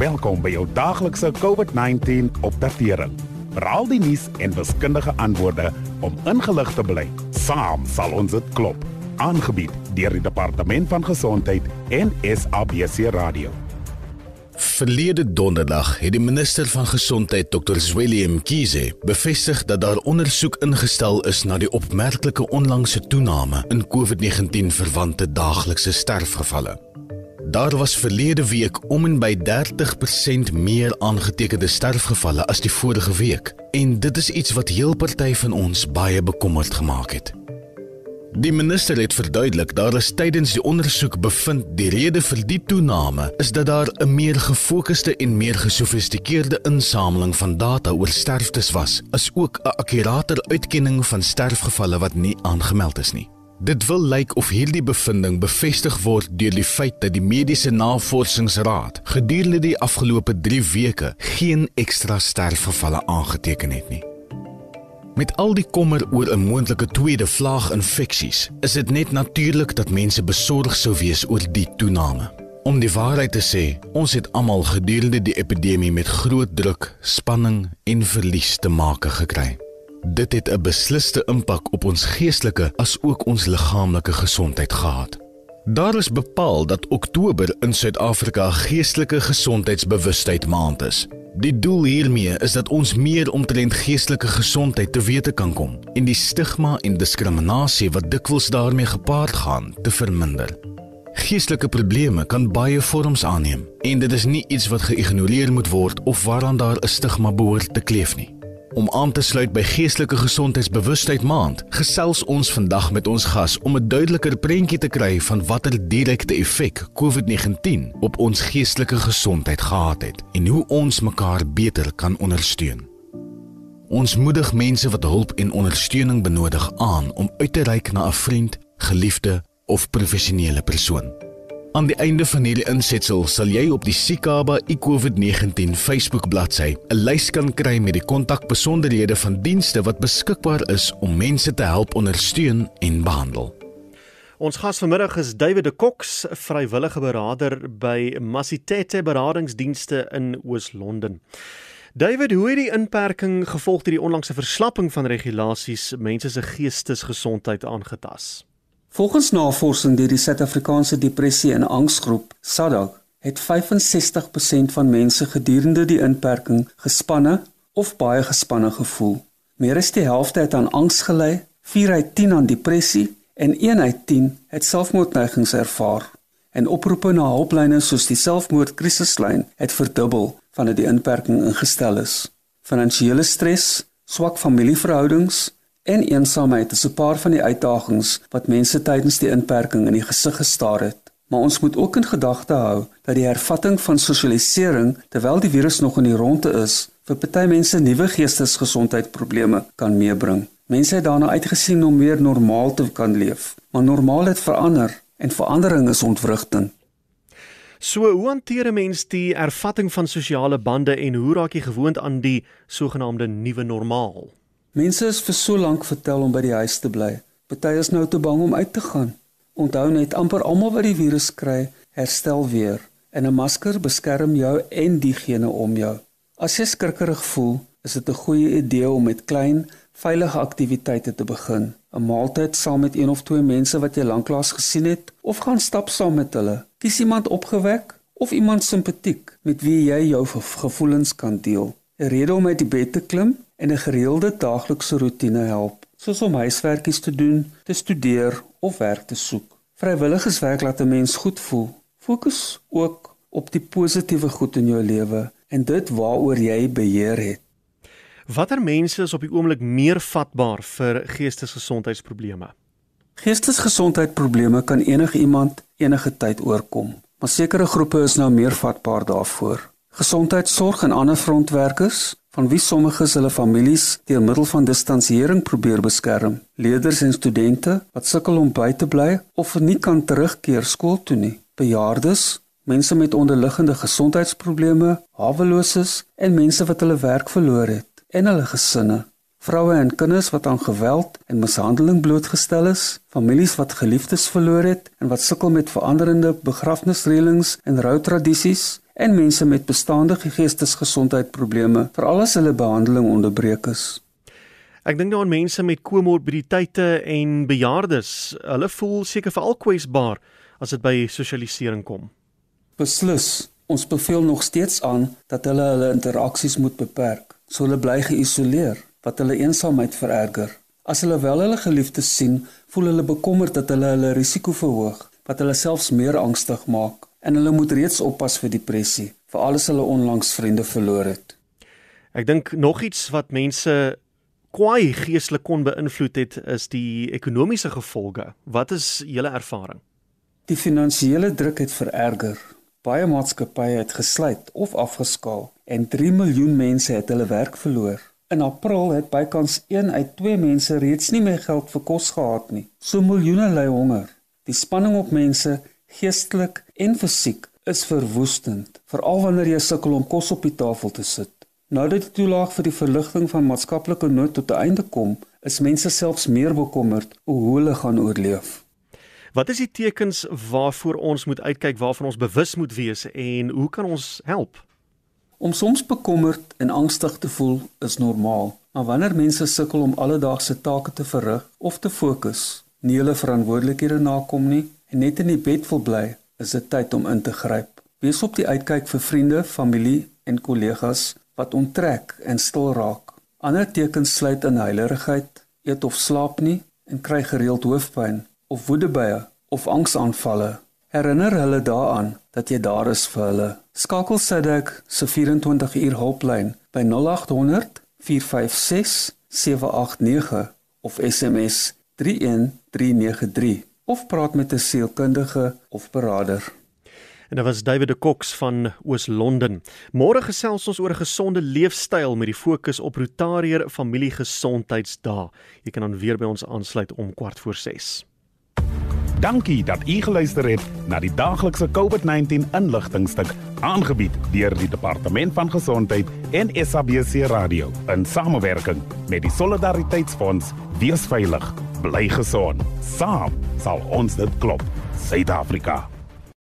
Welkom by jou daaglikse COVID-19 opdatering. Veral die nuus en wiskundige antwoorde om ingelig te bly. Saam sal ons dit klop. Aangebied deur die Departement van Gesondheid en SABC Radio. Verlede donderdag het die minister van Gesondheid Dr. Zweli Mkhize bevestig dat daar ondersoek ingestel is na die opmerklike onlangse toename in COVID-19 verwante daaglikse sterfgevalle. Daar was verlede week om en by 30% meer aangetekende sterfgevalle as die vorige week en dit is iets wat heel party van ons baie bekommerd gemaak het. Die minister het verduidelik daar is tydens die ondersoek bevind die rede vir die toename is dat daar 'n meer gefokusde en meer gesofistikeerde insameling van data oor sterftes was, as ook 'n akkurater uitkenning van sterfgevalle wat nie aangemeld is nie. Dit wil lyk of hierdie bevinding bevestig word deur die feit dat die Mediese Navorsingsraad gedurende die afgelope 3 weke geen ekstra sterfgevalle aangeteken het nie. Met al die kommer oor 'n moontlike tweede vlaag infeksies, is dit net natuurlik dat mense besorg sou wees oor die toename. Om die waarheid te sê, ons het almal gedurende die epidemie met groot druk, spanning en verlies te make gekry. Dit het 'n besliste impak op ons geestelike as ook ons liggaamlike gesondheid gehad. Daar is bepaal dat Oktober in Suid-Afrika geestelike gesondheidsbewustheid maand is. Die doel hiermee is dat ons meer omtrent geestelike gesondheid te wete kan kom en die stigma en diskriminasie wat dikwels daarmee gepaard gaan te verminder. Geestelike probleme kan baie vorms aanneem en dit is nie iets wat geïgnoreer moet word of waaraan daar 'n stigma behoort te kleef nie. Om aan te sluit by Geestelike Gesondheidsbewustheid Maand, gesels ons vandag met ons gas om 'n duideliker prentjie te kry van watter direkte effek COVID-19 op ons geestelike gesondheid gehad het en hoe ons mekaar beter kan ondersteun. Ons moedig mense wat hulp en ondersteuning benodig aan om uit te reik na 'n vriend, geliefde of professionele persoon. Aan die einde van hierdie insetsel sal jy op die Sikaba iCovid-19 Facebook bladsy 'n lys kan kry met die kontakbesonderhede van dienste wat beskikbaar is om mense te help ondersteun en behandel. Ons gas vanmiddag is David de Cox, vrywillige beraader by Masitete Beradingsdienste in Oos-London. David, hoe het die inperking gevolg deur die onlangse verslapping van regulasies mense se geestesgesondheid aangetast? Volgens navorsing deur die Suid-Afrikaanse Depressie en Angsgroep, SADAG, het 65% van mense gedurende die inperking gespanne of baie gespanne gevoel. Meer as die helfte het aan angs gely, 4 uit 10 aan depressie en 1 uit 10 het selfmoordneigings ervaar. En oproepe na hulplyne soos die selfmoordkrisislyn het verdubbel vandat die inperking ingestel is. Finansiële stres, swak familieverhoudings, en eensaamheid is 'n paar van die uitdagings wat mense tydens die inperking in die gesig gestaar het. Maar ons moet ook in gedagte hou dat die hervatting van sosialisering terwyl die virus nog in die ronde is, vir party mense nuwe geestesgesondheidprobleme kan meebring. Mense het daarna uitgesien om weer normaal te kan leef, maar normaal het verander en verandering is ontwrigting. So, hoe hanteer 'n mens die ervatting van sosiale bande en hoe raak jy gewoond aan die sogenaamde nuwe normaal? Mense is vir so lank vertel om by die huis te bly. Party is nou te bang om uit te gaan. Onthou net amper almal wat die virus kry, herstel weer. En 'n masker beskerm jou en diegene om jou. As jy skrikkerig voel, is dit 'n goeie idee om met klein, veilige aktiwiteite te begin. 'n Maaltyd saam met een of twee mense wat jy lanklaas gesien het, of gaan stap saam met hulle. Kies iemand opgewek of iemand simpatiek met wie jy jou gevoelens kan deel. 'n Rede om uit die bed te klim en 'n gereelde daaglikse rotine help, soos om huiswerkies te doen, te studeer of werk te soek. Vrywilligerswerk laat 'n mens goed voel. Fokus ook op die positiewe goed in jou lewe en dit waaroor jy beheer het. Watter mense is op die oomblik meer vatbaar vir geestesgesondheidsprobleme? Geestesgesondheidprobleme kan enige iemand enige tyd oorkom, maar sekere groepe is nou meer vatbaar daarvoor. Gesondheidsorg en ander frontwerkers van wie sommiges hulle families deur middel van distansiering probeer beskerm. Leerders en studente wat sukkel om by te bly of nie kan terugkeer skool toe nie. Bejaardes, mense met onderliggende gesondheidsprobleme, haweloses en mense wat hulle werk verloor het en hulle gesinne. Vroue en kinders wat aan geweld en mishandeling blootgestel is, families wat geliefdes verloor het en wat sukkel met veranderende begrafnisreëlings en routradisies en mense met bestaande geestesgesondheidprobleme, veral as hulle behandeling onderbreek is. Ek dink daaraan mense met komorbiditeite en bejaardes. Hulle voel seker veral kwesbaar as dit by sosialisering kom. Beslis. Ons beveel nog steeds aan dat hulle hulle interaksies moet beperk, so hulle bly geïsoleer, wat hulle eensaamheid vererger. As hulle wel hulle geliefdes sien, voel hulle bekommerd dat hulle hulle risiko verhoog, wat hulle selfs meer angstig maak, en hulle moet reeds oppas vir depressie, veral as hulle onlangs vriende verloor het. Ek dink nog iets wat mense kwaai geestelik kon beïnvloed het, is die ekonomiese gevolge. Wat is julle ervaring? Die finansiële druk het vererger. Baie maatskappye het gesluit of afgeskaal en 3 miljoen mense het hulle werk verloor. In April het bykans 1 uit 2 mense reeds nie meer geld vir kos gehad nie. So miljoene ly honger. Die spanning op mense, geestelik en fisiek, is verwoestend, veral wanneer jy sukkel om kos op die tafel te sit. Nou dat die toelaag vir die verligting van maatskaplike nood tot 'n einde kom, is mense selfs meer bekommerd oor hoe hulle gaan oorleef. Wat is die tekens waarvoor ons moet uitkyk, waarvan ons bewus moet wees en hoe kan ons help? Om soms bekommerd en angstig te voel is normaal, maar wanneer mense sukkel om alledaagse take te verrig of te fokus, nie hulle verantwoordelikhede nakom nie en net in die bed wil bly, is dit tyd om in te gryp. Wees op die uitkyk vir vriende, familie en kollegas wat onttrek en stil raak. Ander tekens sluit in heilerigheid, eet of slaap nie en kry gereeld hoofpyn of woedebuie of angsaanvalle. Herinner hulle daaraan dat jy daar is vir hulle. Skakel Sadek se 24 uur hulplyn by 0800 456 789 of SMS 31393 of praat met 'n sielkundige of beraader. En dit was David de Cox van Oos-London. Môre gesels ons oor 'n gesonde leefstyl met die fokus op Rotarier Familiegesondheidsdae. Jy kan dan weer by ons aansluit om kwart voor 6. Dankie dat u geluister het na die daaglikse COVID-19 inligtingstuk aangebied deur die Departement van Gesondheid en SABC Radio in samewerking met die Solidariteitsfonds. Wees veilig, bly gesond. Saam sal ons dit klop. Suid-Afrika.